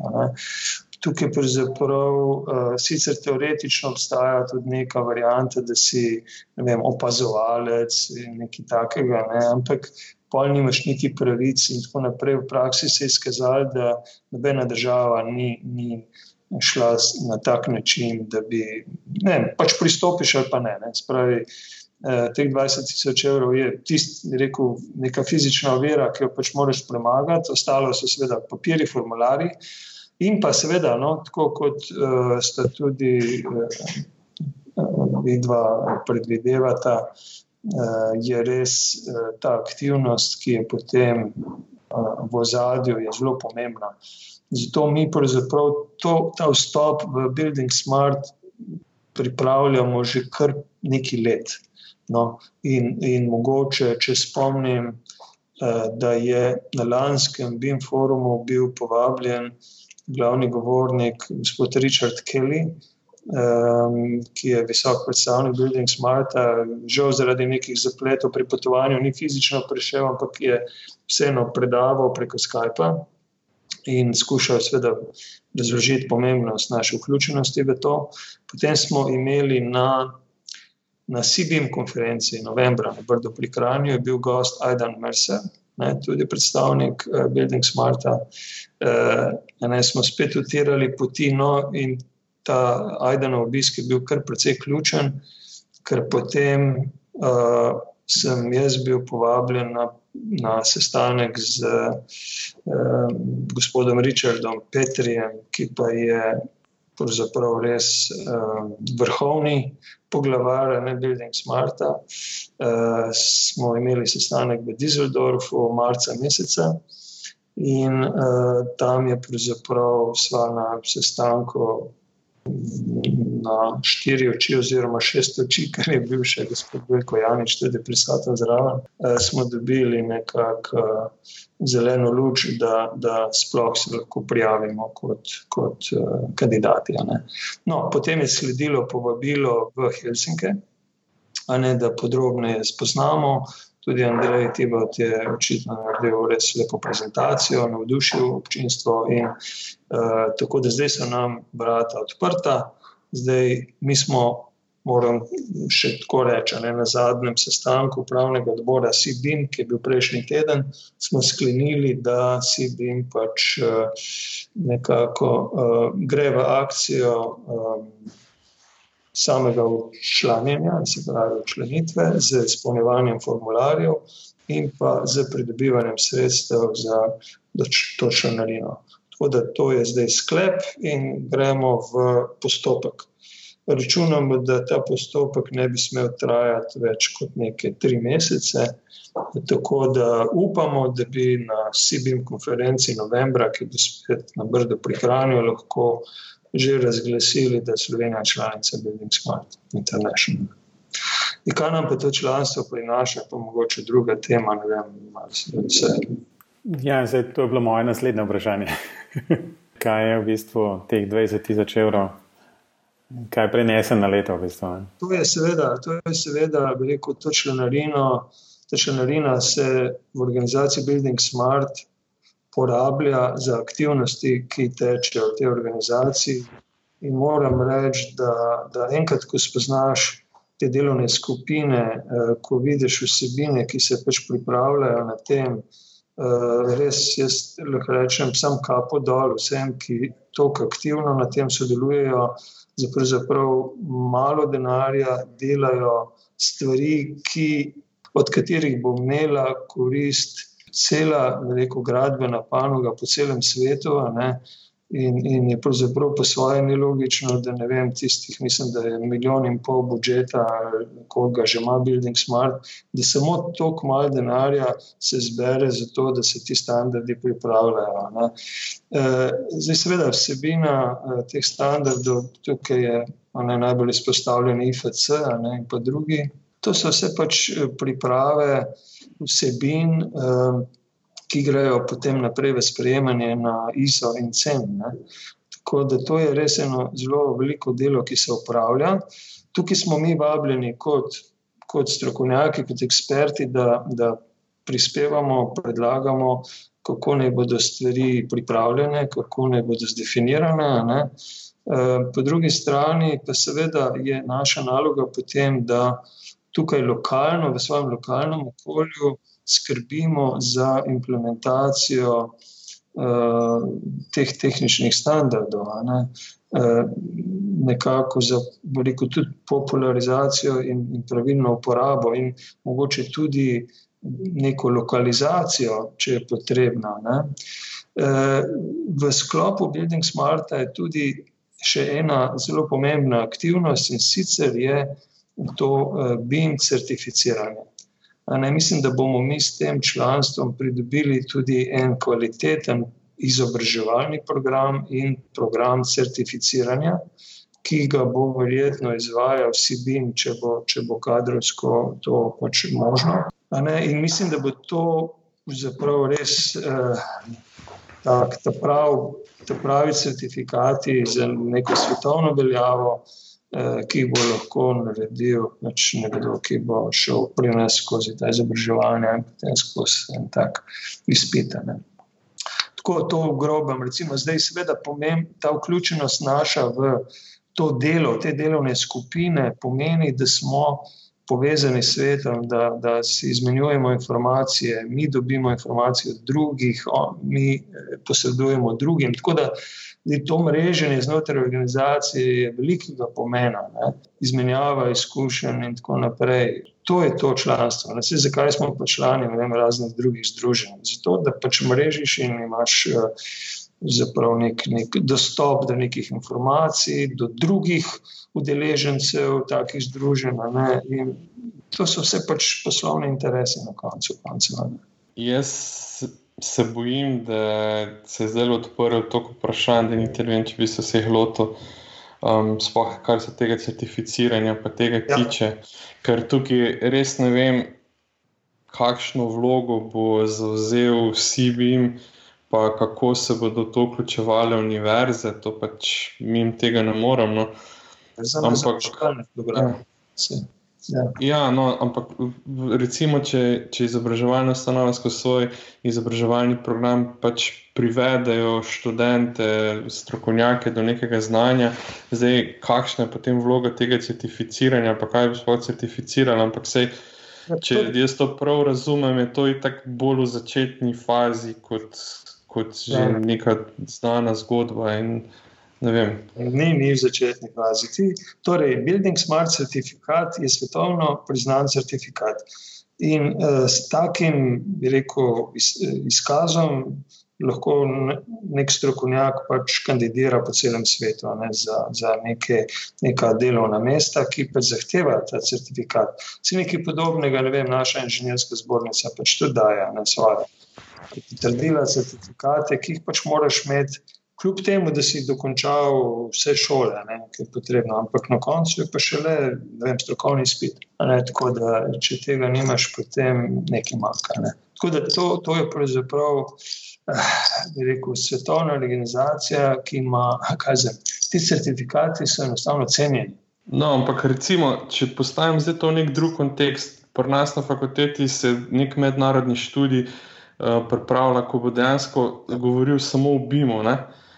Tukaj pravzaprav uh, sicer teoretično obstaja tudi neka varijanta, da si vem, opazovalec in nekaj takega, ne? ampak pol nimaš niti pravic, in tako naprej. V praksi se je izkazalo, da nobena država ni, ni šla na tak način, da bi ne, pač pristopiš ali pa ne. ne. Spravi, eh, teh 20 tisoč evrov je tisti, rekel, neka fizična ovira, ki jo pač moraš premagati, ostalo so seveda papiri, formulari. In pa seveda, no, tako kot uh, sta tudi uh, vidva predvidevata, je res uh, ta aktivnost, ki je potem uh, v ozadju, zelo pomembna. Zato mi pravzaprav to, ta vstop v Building Smart pripravljamo že kar nekaj let. No, in, in mogoče, če spomnim, da je na lanskem BIM forumu bil povabljen glavni govornik, gospod Richard Kelly, um, ki je visok predstavnik Building Smarta, žal zaradi nekih zapletov pri potovanju ni fizično prišel, ampak je vseeno predaval preko Skypa in skušal seveda razložiti pomembnost naše vključenosti v to. Potem smo imeli na, na CBM konferenci novembra na Brdo pri Kranju, je bil gost Aidan Mercer, ne, tudi predstavnik uh, Building Smarta. Uh, ne, smo spet utirali poti, no in ta Aidanov obisk je bil kar precej ključen, ker potem uh, sem jaz bil povabljen na na sestanek z uh, gospodom Richardom Petrijem, ki pa je pravzaprav res uh, vrhovni poglavar ne Building Smarta. Uh, smo imeli sestanek v Düsseldorfu marca meseca. In uh, tam je pravzaprav sva na sestanku na štiri oči, oziroma šest oči, ker je bil še gospod Bojko Janič tudi prisoten zraven, eh, smo dobili nekako eh, zeleno luč, da, da sploh se lahko prijavimo kot, kot eh, kandidati. No, potem je sledilo povabilo v Helsinke, ne, da podrobneje spoznamo. Tudi Andrej Tibot je očitno naredil res lepo prezentacijo, navdušil občinstvo. In, uh, tako da zdaj so nam vrata odprta, zdaj mi smo, moram še tako reči, ne, na zadnjem sestanku upravnega odbora SIBIN, ki je bil prejšnji teden, smo sklenili, da SIBIN pač uh, nekako uh, gre v akcijo. Um, samega učlanjenja, se pravi učlenitve, z izpolnjevanjem formularjev in pa z pridobivanjem sredstev za to članarino. Tako da to je zdaj sklep in gremo v postopek. Računamo, da ta postopek ne bi smel trajati več kot neke tri mesece. Tako da upamo, da bi na SIBIM konferenci novembra, ki bo spet na Brdo pri Hranju, lahko že razglasili, da je Slovenija članica Building Smart International. In kaj nam pa to članstvo prinaša, pa mogoče druga tema, ne vem, ali se.
Ja, zdaj, to je bilo moje naslednje vprašanje. kaj je v bistvu teh 20 tisoč evrov, kaj prenese na leto? V bistvu?
To je seveda, to je seveda, bi rekel, to članarino. Ta članarina se v organizaciji Building Smart porablja za aktivnosti, ki tečejo v tej organizaciji. In moram reči, da, da enkrat, ko spoznaš te delovne skupine, eh, ko vidiš vsebine, ki se pač pripravljajo na tem, eh, res jaz lahko rečem, sam kapo dol vsem, ki tako aktivno na tem sodelujejo, za pravzaprav malo denarja delajo stvari, ki, od katerih bo imela korist cela rekel, gradbena panoga po celem svetu. In, in je pravzaprav po svoje nelogično, da ne vem, tistih, mislim, da je milijon in pol budžeta, koga že ima Building Smart, da samo toliko malo denarja se zbere za to, da se ti standardi pripravljajo. Ne. Zdaj, seveda, vsebina teh standardov, tukaj je najbolj izpostavljen IFC ne, in pa drugi. To so vse pač priprave vsebin, uh, ki grejo potem naprej v sprejemanje na ISO in CEN. Ne. Tako da to je res eno zelo veliko delo, ki se upravlja. Tukaj smo mi vabljeni kot, kot strokovnjaki, kot eksperti, da, da prispevamo, predlagamo, kako naj bodo stvari pripravljene, kako naj bodo zdefinirane. Ne. Po drugi strani pa seveda je naša naloga potem, da tukaj lokalno, v svojem lokalnem okolju, skrbimo za implementacijo uh, teh tehničnih standardov. Ne? Uh, nekako za veliko tudi popularizacijo in, in pravilno uporabo, in mogoče tudi neko lokalizacijo, če je potrebna. Ne? V sklopu Building Smarta je tudi še ena zelo pomembna aktivnost in sicer je to eh, BIM certificiranje. Ne, mislim, da bomo mi s tem članstvom pridobili tudi en kvaliteten izobraževalni program in program certificiranja, ki ga bo verjetno izvajal SIBIN, če bo, če bo kadrovsko to pač možno. Ne, in mislim, da bo to zapravo res. Eh, tak, ta, prav, ta pravi certifikati za neko svetovno veljavo, ki bo lahko naredil pač nekdo, ki bo šel pri nas skozi ta izobraževanje in potem skozi en tak izpitanje. Tako to v grobem, recimo zdaj seveda pomem, ta vključenost naša v to delo, te delovne skupine pomeni, da smo povezani s svetom, da, da si izmenjujemo informacije, mi dobimo informacije od drugih, mi eh, posredujemo drugim. Tako da to mreženje znotraj organizacije je velikega pomena, ne? izmenjava izkušenj in tako naprej. To je to članstvo. Vse, zakaj smo pa člani vem, raznih drugih združenj? Zato, da pač mrežiš in imaš. Uh, zapravo nek, nek dostop do nekih informacij, do drugih udeležencev, takih združenj. To so vse pač poslovne interese na koncu. koncu
Jaz se bojim, da se je zelo odprl toliko vprašanj, da niti ne vem, če bi se vseh lotil. Um, sploh, kar se tega certificiranja pa tega ja. tiče, ker tukaj res ne vem, kakšno vlogo bo zauzel uh, pa kako se bodo to vključevale univerze, to pač mi tega ne moremo.
No. Ampak, ja.
Ja. ja, no, ampak recimo, če, če izobraževalna ustanova skozi svoj izobraževalni program pač privedejo študente, strokovnjake do nekega znanja, zdaj kakšna je potem vloga tega certificiranja, pa kaj bi sploh certificirali, ampak sej. Ja, če jaz to prav razumem, je to tako bolj v začetni fazi, kot, kot že ja. neka znana zgodba. In,
ni, ni v začetni fazi. Torej, Building Smart certifikat je svetovno priznan certifikat. In uh, s takim, bi rekel, iz, izkazom lahko nek strokovnjak pač kandidira po celem svetu ne, za, za neke, neka delovna mesta, ki pač zahtevajo ta certifikat. Se nekaj podobnega, ne vem, naša inženirska zbornica pač tudi daje na svoje potrdila, certifikate, ki jih pač moraš imeti, kljub temu, da si dokončal vse šole, ne, ki je potrebno, ampak na koncu je pa še le strokovni spit. Ne, tako da, če tega nimaš, potem nekaj manjka. Ne. Tako da to, to je pravzaprav. Je eh, rekel, svetovna organizacija, ki ima, kaj za ti certifikati, so enostavno cenjeni.
No, ampak recimo, če postavim zdaj to v nek drug kontekst, pri nas na fakulteti se nek mednarodni študij uh, pripravlja, ko bo dejansko govoril samo o BIM-u. Ne?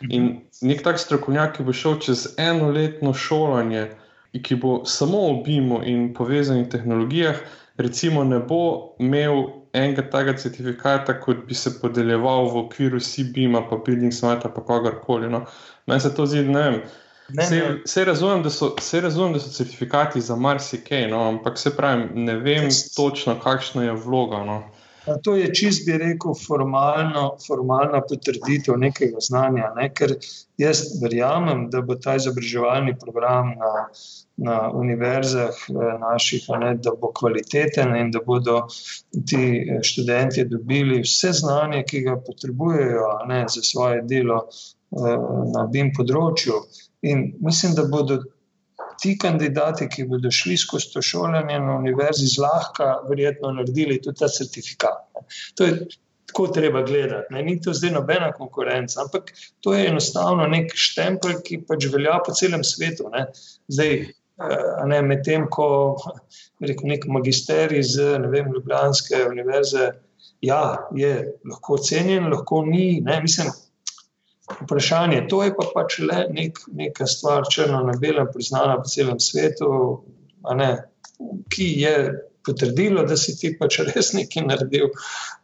In nek tak strokovnjak, ki bo šel čez eno letno šolanje, ki bo samo o BIM-u in povezanih tehnologijah, recimo ne bo imel enega takega certifikata, kot bi se podeljeval v okviru CBIM-a, pa Building Smart, pa kogarkoli. No? Meni se to zdi, ne vem. Vse razumem, razumem, da so certifikati za marsikaj, no, ampak se pravi, ne vem točno, kakšna je vloga. No.
To je čist, bi rekel, formalno, formalna potrditev nekega znanja. Ne? Ker jaz verjamem, da bo ta izobraževalni program na, na univerzah eh, naših, ne, da bo kvaliteten in da bodo ti eh, študenti dobili vse znanje, ki ga potrebujejo ne, za svoje delo eh, na BIM področju. In mislim, da bodo ti kandidati, ki bodo šli skozi to šolanje na univerzi, zlahka, verjetno naredili tudi ta certifikat. To je tako treba gledati. Ne? Ni to zdaj nobena konkurenca, ampak to je enostavno nek štempelj, ki pač velja po celem svetu. Ne? Zdaj, eh, ne, medtem ko rekel, nek magisterij z ne vem, Ljubljanske univerze. Ja, je lahko cenjen, lahko ni. Ne, mislim, vprašanje. To je pa pač le nek, neka stvar, črno na belem, priznana po celem svetu, ne, ki je potrdilo, da si ti pač res nekaj naredil,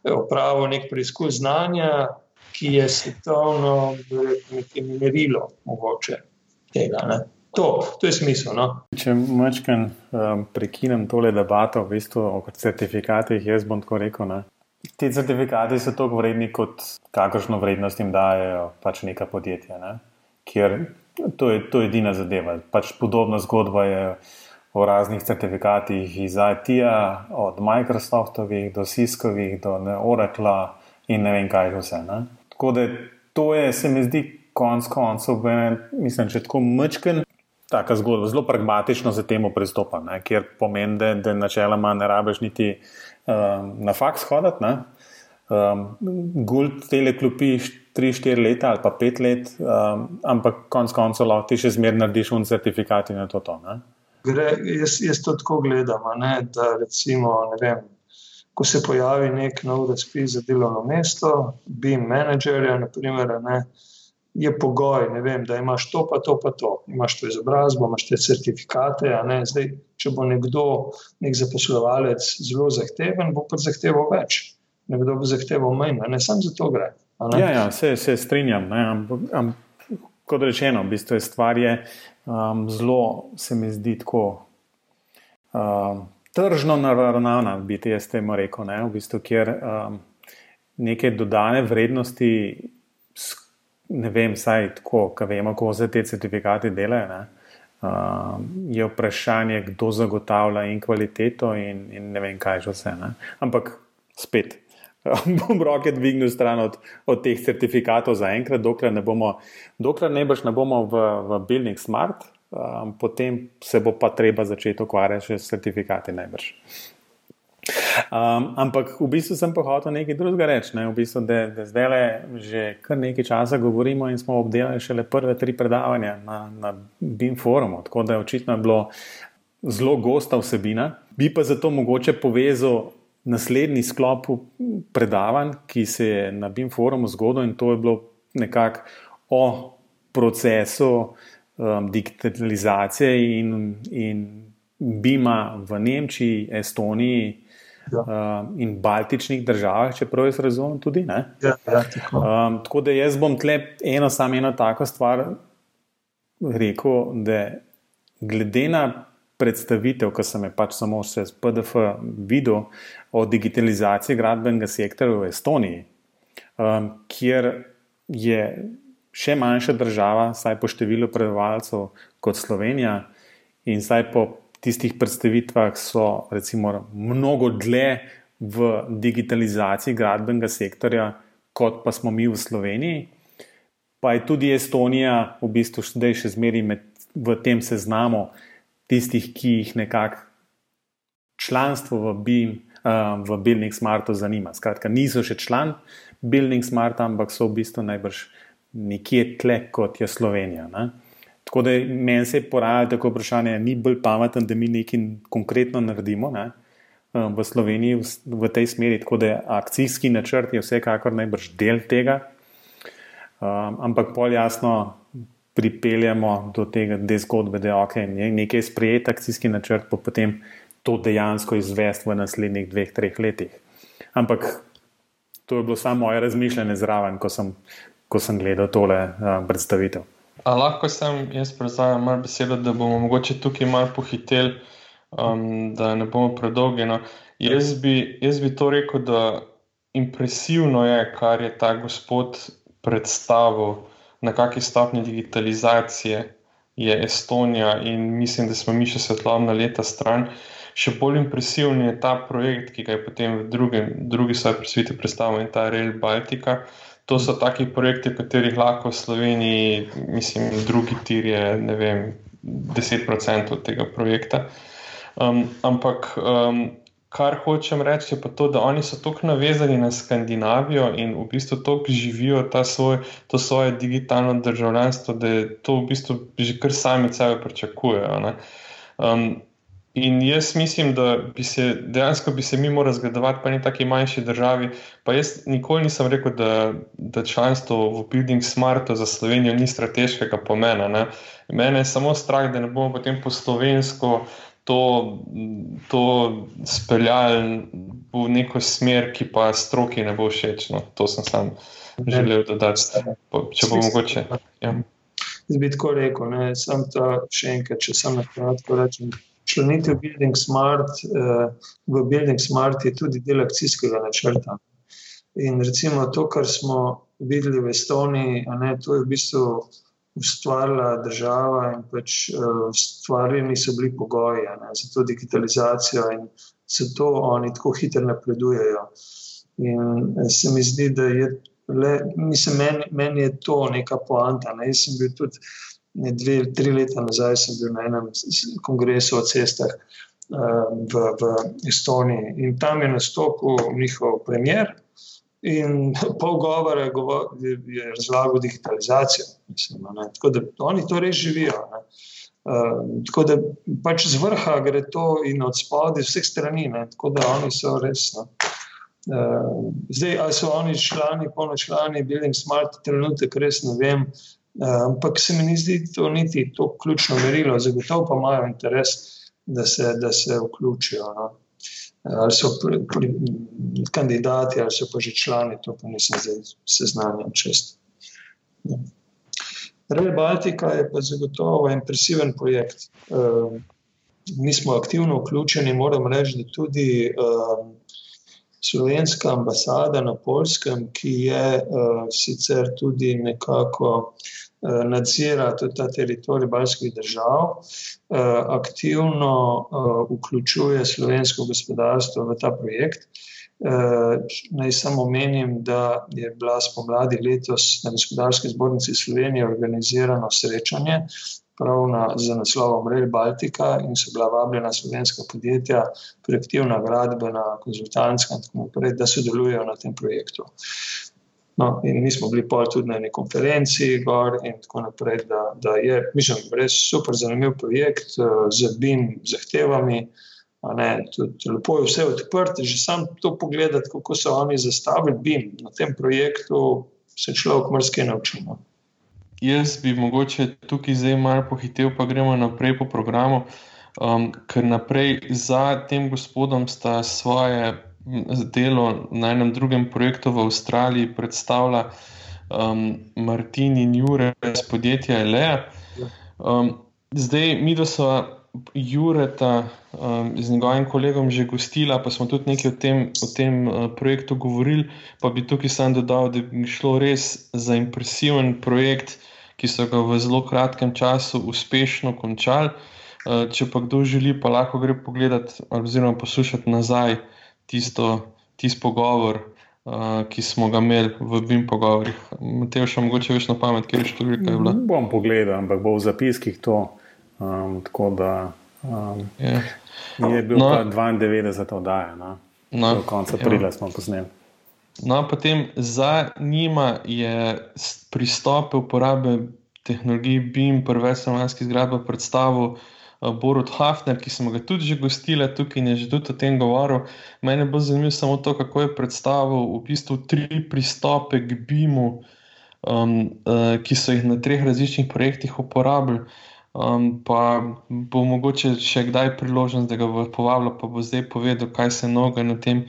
opravil nek preizkus znanja, ki je svetovno nekaj merilo mogoče tega. Ne. To, to je smisel. No?
Če mačkam um, prekinem tole debato v bistvu, o certifikatih, jaz bom tako rekel. Ne? Ti certifikati so tako vredni, kot kakršno vrednost jim dajo pač neka podjetja. Ne? Ker to je, to je edina zadeva. Pač podobna zgodba je o raznih certifikatih iz IT-ja, od Microsoftovih do Ciskovih, do Oracle in ne vem kaj vse. Ne? Tako da to je, se mi zdi, konc koncev, mislim, če tako mečken. Taka zgodba, zelo pragmatično za temu pristopa, ne? ker pomeni, da, da načeloma ne rabiš niti uh, na faks hoditi. Um, Guld, te klopi, 3-4 leta ali pa 5 let, um, ampak konec koncev lahko ti še zmeraj narediš un certifikat in to. to
Gre, jaz, jaz to tako gledam, ne, da recimo, ne vem, ko se pojavi nek nov razpis za delovno mesto, BIM menedžerja, naprimer, ne, je pogoj, vem, da imaš to, pa to, pa to. Imaš to izobrazbo, imaš te certifikate. Zdaj, če bo nekdo, nek zaposlovalec, zelo zahteven, bo pa zahteval več. Nekdo bo zahteval manj, ne samo za to gre.
Ja, ja, se, se strinjam. Am, am, kot rečeno, v bistvu je stvar je, um, zelo, se mi zdi tako. Um, tržno naravnana, bi ti jaz temu rekel, ne? v bistvu, kjer um, neke dodane vrednosti, ne vem, saj tako, ki vemo, kako se te certifikate delajo. Ne? Um, je vprašanje, kdo zagotavlja in kvaliteto, in, in ne vem, kaj že vse. Ne? Ampak spet, bom roke dvignil stran od, od teh certifikatov za enkrat, dokler ne bomo, dokler ne ne bomo v, v Building Smart, um, potem se bo pa treba začeti ukvarjati s certifikati najbrž. Um, ampak v bistvu sem pa hotel nekaj drugega reči. Ne? V bistvu, da, da zdaj le že kar nekaj časa govorimo in smo obdelali šele prve tri predavanja na, na BIM forumu, tako da je očitno bilo zelo gosta vsebina. Bi pa zato mogoče povezal naslednji sklop predavanj, ki se je na BIM forumu zgodil in to je bilo nekako o procesu um, digitalizacije in, in Bima v Nemčiji, Estoniji ja. um, in Baltičnih državah, čeprav jaz razumem tudi. Ja,
ja, tako.
Um, tako da jaz bom tle eno samo eno tako stvar rekel, da glede na predstavitev, ki sem je pač samo še z PDF videl o digitalizaciji gradbenega sektorja v Estoniji, um, kjer je še manjša država, saj po številu prebivalcev kot Slovenija, in zdaj po tistih predstavitvah so recimo mnogo dlje v digitalizaciji gradbenega sektorja, kot pa smo mi v Sloveniji. Pa je tudi Estonija v bistvu zdaj še zmeraj med v tem seznamu tistih, ki jih nekako članstvo v BIM. Uh, v Building Smartu zanima. Skratka, niso še član Building Smarta, ampak so v bistvu najbrž nekje tle, kot je Slovenija. Ne? Tako da meni se je porajalo tako vprašanje, ni bolj pameten, da mi nekaj konkretno naredimo ne? Eh, v Sloveniji v, v tej smeri. Tako da akcijski načrt je vsekakor najbrž del tega, um, ampak pol jasno pripeljemo do tega, da je zgodbe, da je ok, nekaj sprejet akcijski načrt, pa potem to dejansko izvesti v naslednjih dveh, treh letih. Ampak to je bilo samo moje razmišljanje zraven, ko sem ko sem gledal tole uh, predstavitev.
A lahko sem jaz prevzamem malo besedo, da bomo mogoče tukaj malo pohiteli, um, da ne bomo predolgi. No. Jaz, bi, jaz bi to rekel, da impresivno je, kar je ta gospod predstavil, na kakšni stopni digitalizacije je Estonija in mislim, da smo mi še svetlobna leta stran. Še bolj impresiven je ta projekt, ki ga je potem v drugem, drugi svoji presviti predstavil in ta Rail Baltica to so taki projekti, katerih lahko v Sloveniji, mislim, drugi tir je, ne vem, 10% tega projekta. Um, ampak, um, kar hočem reči, je pa to, da oni so tako navezani na Skandinavijo in v bistvu tako živijo svoj, to svoje digitalno državljanstvo, da to v bistvu že kar sami sebe pričakujejo. Um, In jaz mislim, da bi se dejansko bi se mi morali zgledovati po neki taki manjši državi. Pa jaz nikoli nisem rekel, da, da članstvo v Building Smartu za Slovenijo ni strateškega pomena. Ne. Mene je samo strah, da ne bomo potem po slovensko to, to speljali v neko smer, ki pa stroki ne bo všeč. No. To sem sam želel dodati, če bo mogoče. Ja.
Zdaj bi tako rekel, ne, sem to še enkrat, če sem na kratko rečem členitev Building Smart, v Building Smart je tudi del akcijskega načrta. In recimo to, kar smo videli v Estoniji, ne, to je v bistvu ustvarila država in pač ustvarjeni so bili pogoji ne, za to digitalizacijo in zato oni tako hitro napredujejo. In eh, se mi zdi, da je le, mislim, meni, meni je to neka poanta. Ne. Jaz sem bil tudi ne dve, tri leta nazaj sem bil na enem kongresu o cestah uh, v, v Estoniji in tam je nastopil njihov premier In pol govora je, je razlagal digitalizacijo. Mislim, tako da oni to res živijo. Uh, tako da pač z vrha gre to in od spodaj, vseh strani. Ne? Tako da oni so res. No. Uh, zdaj, ali so oni člani, polno člani, Building Smart, trenutek res ne vem. Uh, ampak se mi ni zdi to niti to ključno merilo, zagotovo pa imajo interes, da se, da se vključijo. No? ali so pri, pri, kandidati, ali so pa že člani, to pa nisem zdaj seznanjen čest. Ja. Rail Baltica je pa zagotovo impresiven projekt. Uh, mi smo aktivno vključeni, moram reči, da tudi uh, slovenska ambasada na Polskem, ki je uh, sicer tudi nekako uh, nadzira tudi ta teritorij baljskih držav, eh, aktivno eh, vključuje slovensko gospodarstvo v ta projekt. Naj samo omenim, da je bila spomladi letos na gospodarski zbornici Slovenije organizirano srečanje prav na, z naslovom Rail Baltica in so bila vabljena slovenska podjetja, projektivna, gradbena, konzultantska in tako naprej, da sodelujejo na tem projektu. No, in mi smo bili pol tudi na eni konferenci, gor in tako naprej. Da, da je, mislim, res super zanimiv projekt z BIM zahtevami. Ne, tudi, lepo je vse odprto, že sam to pogledati, kako so oni zastavili BIM na tem projektu, se človek mrske nauči.
Jaz bi mogoče tukaj zdaj malo pohitev, pa gremo naprej po programu, um, ker naprej za tem gospodom sta svoje delo na enem drugem projektu v Avstraliji predstavlja um, Martin in Jure iz podjetja Elea. Um, zdaj, mi, da so Jureta um, z njegovim kolegom že gostila, pa smo tudi nekaj o tem, o tem uh, projektu govorili, pa bi tukaj sam dodal, da bi šlo res za impresiven projekt, ki so ga v zelo kratkem času uspešno končali. Uh, če pa kdo želi, pa lahko gre pogledati oziroma poslušati nazaj tisto, tisto pogovor, uh, ki smo ga imeli v BIM pogovorih. Te še mogoče veš na pamet, kje je številka.
Bom pogledal, ampak bo v zapiskih to. Um, tako da um, yeah. je bil no, 92 oddaja, no? no, do konca ja. aprila smo posneli.
No, potem za njima je pristop uporabe tehnologij BIM, prve slovenske zgradbe, predstavil. Eh, Borod Hafner, ki smo ga tudi že gostili tukaj in je že tudi o tem govoril. Mene bo zanimivo samo to, kako je predstavil v bistvu tri pristope k BIM-u, um, uh, ki so jih na treh različnih projektih uporabljali. Um, pa bo mogoče še kdaj priložnost, da ga bo povabila, pa bo zdaj povedal, kaj se noga na, tem,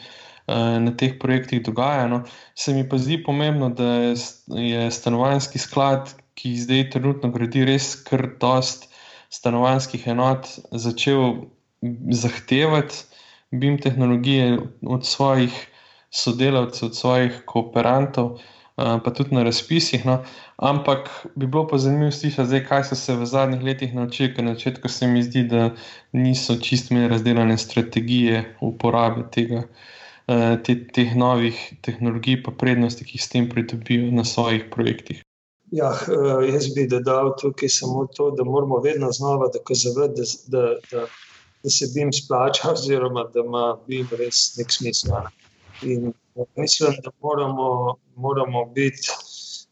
uh, na teh projektih dogaja. No. Se mi pa zdi pomembno, da je stanovanjski sklad, ki zdaj trenutno gradi res kar dost stanovanjskih enot začel zahtevati BIM tehnologije od svojih sodelavcev, od svojih kooperantov, pa tudi na razpisih. No. Ampak bi bilo pa zanimivo slišati, zdaj, kaj so se v zadnjih letih naučili, ker na začetku se mi zdi, da niso čist imeli razdeljene strategije uporabe tega. Te, teh novih tehnologij, pa prednosti, ki jih s tem pridobijo na svojih projektih.
Ja, eh, jaz bi dodal tukaj samo to, da moramo vedno znova dokazovati, da, da, da, da se BIM splača, oziroma da ima BIM res nek smisel. In eh, mislim, da moramo, moramo biti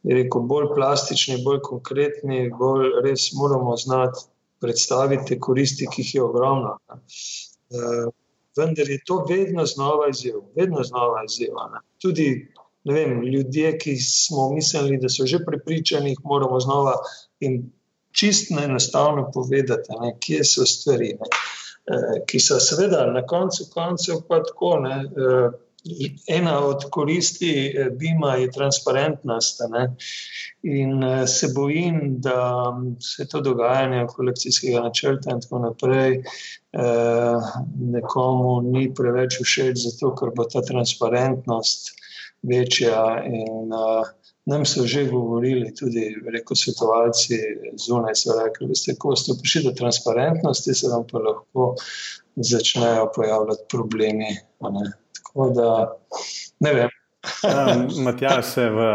rekel, bolj plastični, bolj konkretni, bolj res moramo znati predstaviti koristi, ki jih je ogromno. Uh, vendar je to vedno znova izziv, vedno znova izziv. Tudi vem, ljudje, ki smo mislili, da so že prepričani, moramo znova in čistno enostavno povedati, ne, kje so stvari, ne, eh, ki so seveda na koncu koncev pa tako. Eh, Ena od koristi eh, BIM-a je transparentnost. Ne? In se bojim, da se to dogajanje kolekcijskega načrta in tako naprej nekomu ni preveč všeč, zato ker bo ta transparentnost večja. In, uh, nam so že govorili, tudi reko, svetovalci zunaj, so rekli, da ko ste prišli do transparentnosti, se vam pa lahko začnejo pojavljati problemi. Ne? Tako da ne vem.
Matjaž se v,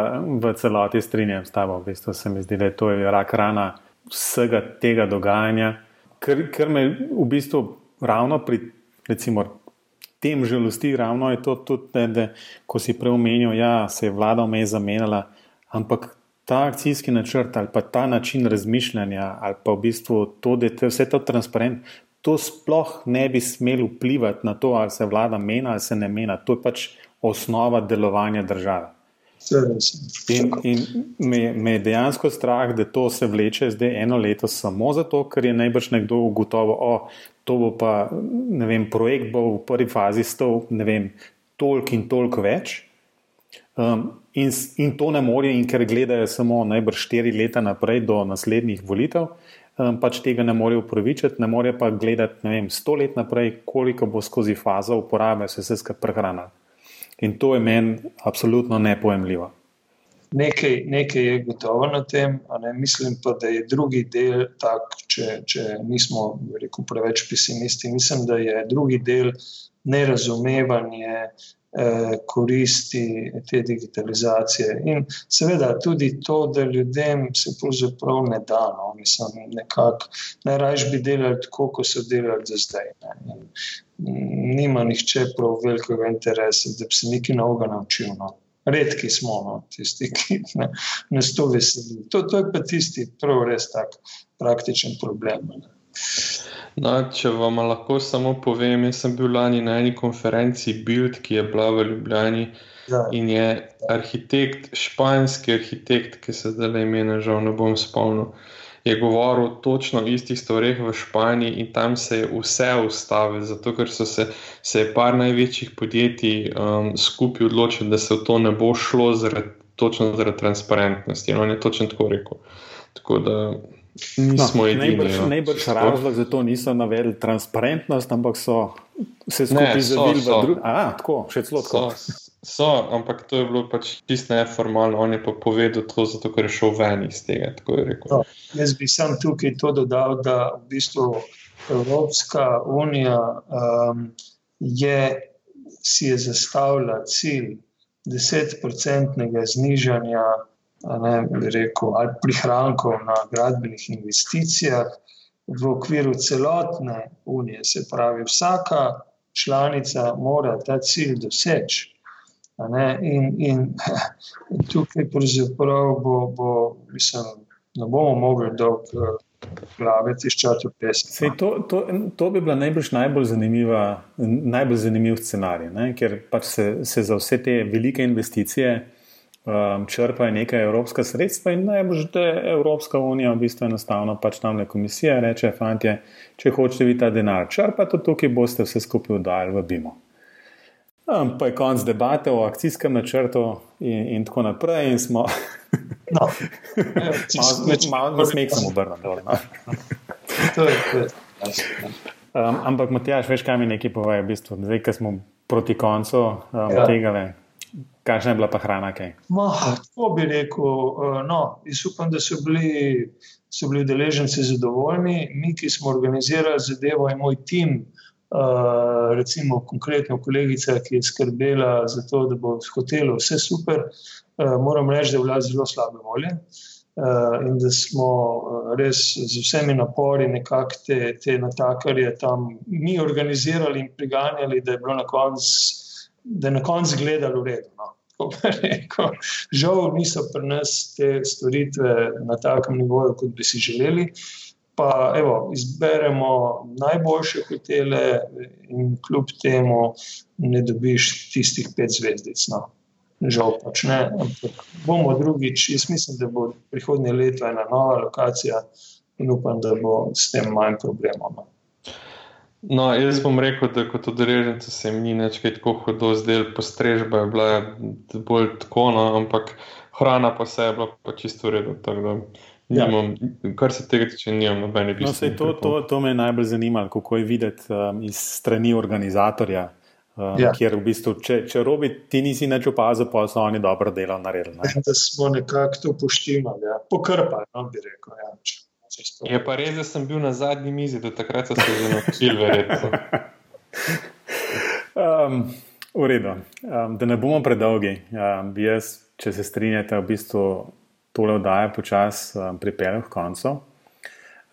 v celoti strinjam s tabo. V bistvu se mi zdi, da je to rak rana vsega tega dogajanja, ker, ker me v bistvu ravno pri recimo, tem žalosti, ravno je to tudi, da, da ko si preomenil, da ja, se je vlada vmej zamenjala, ampak ta akcijski načrt ali pa ta način razmišljanja ali pa v bistvu to, da je vse to transparent, to sploh ne bi smelo vplivati na to, ali se vlada mena ali se ne mena. To je pač osnova delovanja države. In, in me, me je dejansko strah, da to se vleče zdaj eno leto samo zato, ker je najbrž nekdo ugotovil, da to bo pa, ne vem, projekt bo v prvi fazi stal, ne vem, toliko in toliko več. Um, in, in to ne more, in ker gledajo samo najbrž štiri leta naprej do naslednjih volitev, um, pač tega ne morejo upravičiti, ne morejo pa gledati, ne vem, sto let naprej, koliko bo skozi fazo uporabe se vse skupaj prehranilo. In to je meni absolutno nepojemljivo.
Nekaj, nekaj je gotovo na tem, ne, mislim pa, da je drugi del tak, če, če nismo rekel, preveč pesimisti. Mislim, da je drugi del nerazumevanje koristi te digitalizacije. In seveda tudi to, da ljudem se pravzaprav ne da. No, mislim, nekako najraje bi delali tako, kot so delali do zdaj. Ne, nima nihče prav velikega interesa, da bi se nekaj novega naučil. No. Redki smo, no, tisti, ki ne, nas to veseli. To, to je pa tisti, prav res tak praktičen problem.
No, če vam lahko samo povem, jaz sem bil lani na eni konferenci Bild, ki je bila v Ljubljani. Ja. In je arhitekt, španski arhitekt, ki se zdaj le imena, žal ne bom spomnil, je govoril točno o istih stvareh v Španiji in tam se je vse ustavilo, zato ker so se, se je par največjih podjetij um, skupaj odločili, da se v to ne bo šlo zaradi, točno zaradi transparentnosti. In on je točno tako rekel. Tako da nismo no, edini.
Najbrž, no. najbrž razlog za to niso navedli transparentnost, ampak so se skupaj zavili v druge. A, tako, še celo tako.
So, ampak to je bilo pač čisto neformalno. On je pa povedal to, zato ker je šel ven iz tega. No,
jaz bi sam tukaj to dodal, da v bistvu Evropska unija um, je, si je zastavila cilj desetprocentnega znižanja ne, rekel, ali prihrankov na gradbenih investicijah v okviru celotne unije. Se pravi, vsaka članica mora ta cilj doseči. Ne, in, in tukaj pravzaprav bo, bo, mislim, ne bomo mogli dolgo eh, glave tiščati v pesmi.
To, to, to bi bila najbrž najbolj, najbolj zanimiv scenarij, ne, ker pač se, se za vse te velike investicije um, črpajo nekaj evropska sredstva in najbrž, da je Evropska unija v bistvu enostavno pač tam le komisija reče, fantje, če hočete vi ta denar črpati, tukaj boste vse skupaj vdali v BIMO. Um, pa je konc debate o akcijskem načrtu in, in tako naprej. In smo, no, malo na smeh sem obrnil. Um, ampak, Matjaš, veš, kaj mi nekaj pove, v bistvu, zdaj, ko smo proti koncu um, ja. tega, kakšna je bila pa hrana?
Ma, tako bi rekel. Uh, no, jaz upam, da so bili, so bili deleženci zadovoljni. Mi, ki smo organizirali zadevo, in moj tim, Eh, recimo konkretno kolegica, ki je skrbela za to, da bo v hotelu vse super, uh, moram reči, da je bila zelo slabe volje. In da smo res z vsemi napori nekako te, te natakarje tam mi organizirali in priganjali, da je bilo na koncu konc gledalo v redu. No. Žal niso pri nas te storitve na takem nivoju, kot bi si želeli. Pa evo, izberemo najboljše hotele, in kljub temu ne dobiš tistih pet zvezdic. No. Žal pač ne, ampak bomo drugič. Jaz mislim, da bo prihodnje leto ena nova lokacija in upam, da bo s tem manj problemov. No.
No, jaz bom rekel, da kot odreženec se mi ni več tako hodil, zdaj postrežba je bila bolj tako, no, ampak hrana pa se je bila pa čisto v redu. Ja. Nimam, kar se tega tiče, nimam nobene
bistvene. No, to, to, to me je najbolj zanimalo, kako je videti um, iz strani organizatorja. Um, ja. Ker v bistvu, če, če robi, ti nisi več opazil, pa so oni dobro delo naredili. Ne?
Da smo nekako to poštivali, ja. pokrpali, no, bi rekel. Ja.
Je pa res, da sem bil na zadnji mizi, da takrat so se že naučili, verjetno.
um, v redu, um, da ne bomo predolgi. Um, jaz, če se strinjate, v bistvu tole oddaje počasi um, pripeljal k koncu.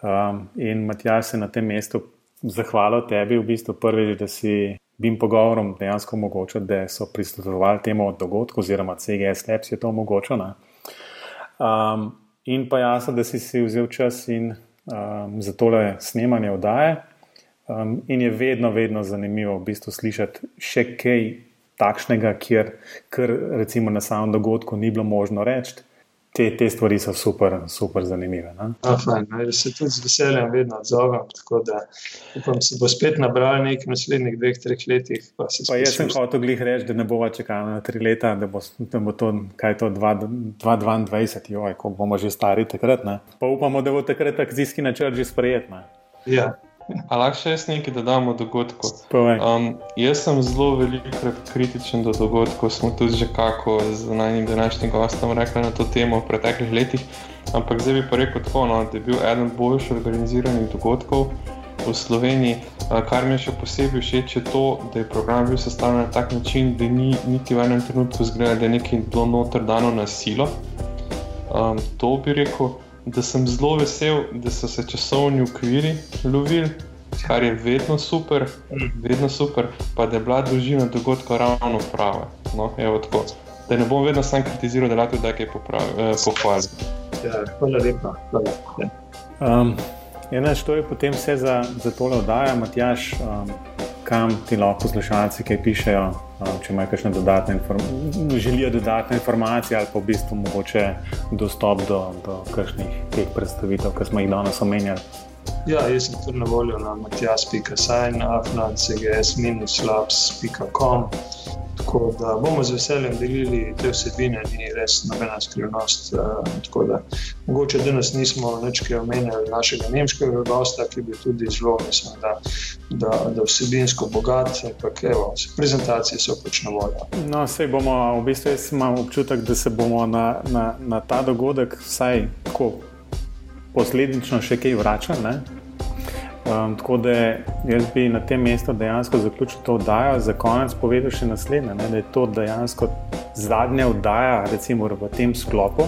Um, in Matjaš se na tem mestu zahvalil tebi, v bistvu prvič, da si bim pogovorom dejansko omogočil, da so prisluhovali temu dogodku, oziroma CGS Labs je to omogočilo. Um, in pa jasno, da si si vzel čas in um, za tole snemanje oddaje. Um, in je vedno, vedno zanimivo v bistvu slišati še kaj takšnega, kjer, kar recimo na samem dogodku ni bilo možno reči te, te stvari so super, super zanimive.
No, fajn, no, se tudi z veseljem vedno odzovem. Tako da upam, se bo spet nabral nekaj naslednjih dveh, treh letih.
Pa pa jaz sem hotel glih reči, da ne bova čakala na tri leta, da bo, da bo to, kaj to 2022, joj, ko bomo že stari takrat. Ne? Pa upamo, da bo takrat akcijski načrt že sprejet. Ne?
Ja.
A lahko še jaz nekaj dodam o dogodku? Um, jaz sem zelo velikokrat kritičen do dogodkov, smo tudi že kako z najnim današnjim gostom rekli na to temo v preteklih letih. Ampak zdaj bi pa rekel tako, no, da je bil eden boljših organiziranih dogodkov v Sloveniji. Kar mi je še posebej všeč, je to, da je program bil sestavljen na tak način, da ni niti v enem trenutku zgledal, da je nekaj bilo noter dano na silo. Um, to bi rekel da sem zelo vesel, da so se časovni ukviri lovili, kar je vedno super, vedno super, pa da je bila dolžina dogodka ravno prava. No, da ne bom vedno sam kritiziral, da lahko nekaj eh, pohvalim.
Ja, hvala lepa. Hvala.
Ja. Um, Ena što je potem vse za, za tole oddaja, Matjaš, um, kam ti lahko poslušalci kaj pišejo, če imajo kakšne dodatne informacije, želijo dodatne informacije ali pa v bistvu mogoče dostop do, do kakšnih teh predstavitev, ki smo jih danes omenjali.
Ja, jaz sem tudi na voljo na matjas.sign, afnads.gs-labs.com. Tako da bomo z veseljem delili te vsebine, ni res nobena skrivnost. Uh, da, mogoče danes nismo nekaj omenjali našega nemškega gosta, ki bi tudi zelo, mislim, da, da, da vsebinsko bogat, ampak evo, prezentacije so pač na voljo.
No, vse bomo, v bistvu imam občutek, da se bomo na, na, na ta dogodek vsaj tako posledično še kaj vračali. Um, tako da jaz bi na tem mestu dejansko zaključil to oddajo, za konec povedal še naslednje, ne, da je to dejansko zadnja oddaja, recimo v tem sklopu.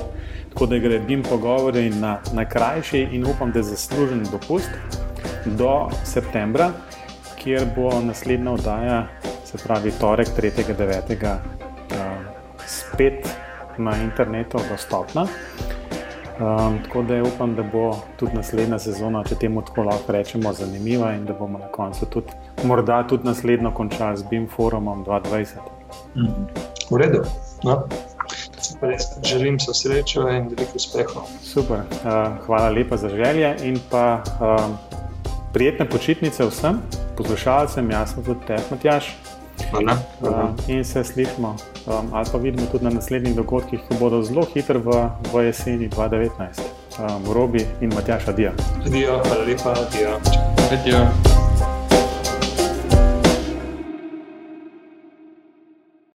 Tako da grebim pogovore na, na krajši in upam, da je zaslužen dopust do septembra, kjer bo naslednja oddaja, se pravi torek 3.9. Uh, spet na internetu dostopna. Um, tako da upam, da bo tudi naslednja sezona, če temu tako lahko rečemo, zanimiva in da bomo na koncu tudi, morda tudi naslednjo končali z BIM forumom 2020.
Mm, v redu. No. Želim se srečo in veliko uspehov.
Super, uh, hvala lepa za želje in pa uh, prijetne počitnice vsem poslušalcem, jasno tudi te, Matjaš.
Hvala.
Uh, in se slišimo, um, ali pa vidimo tudi na naslednjih dogodkih, ki bodo zelo hitri v, v jeseni 2019. Um, Robi in Matjaš, adijo.
Adijo, hvala lepa, adijo.
Adijo.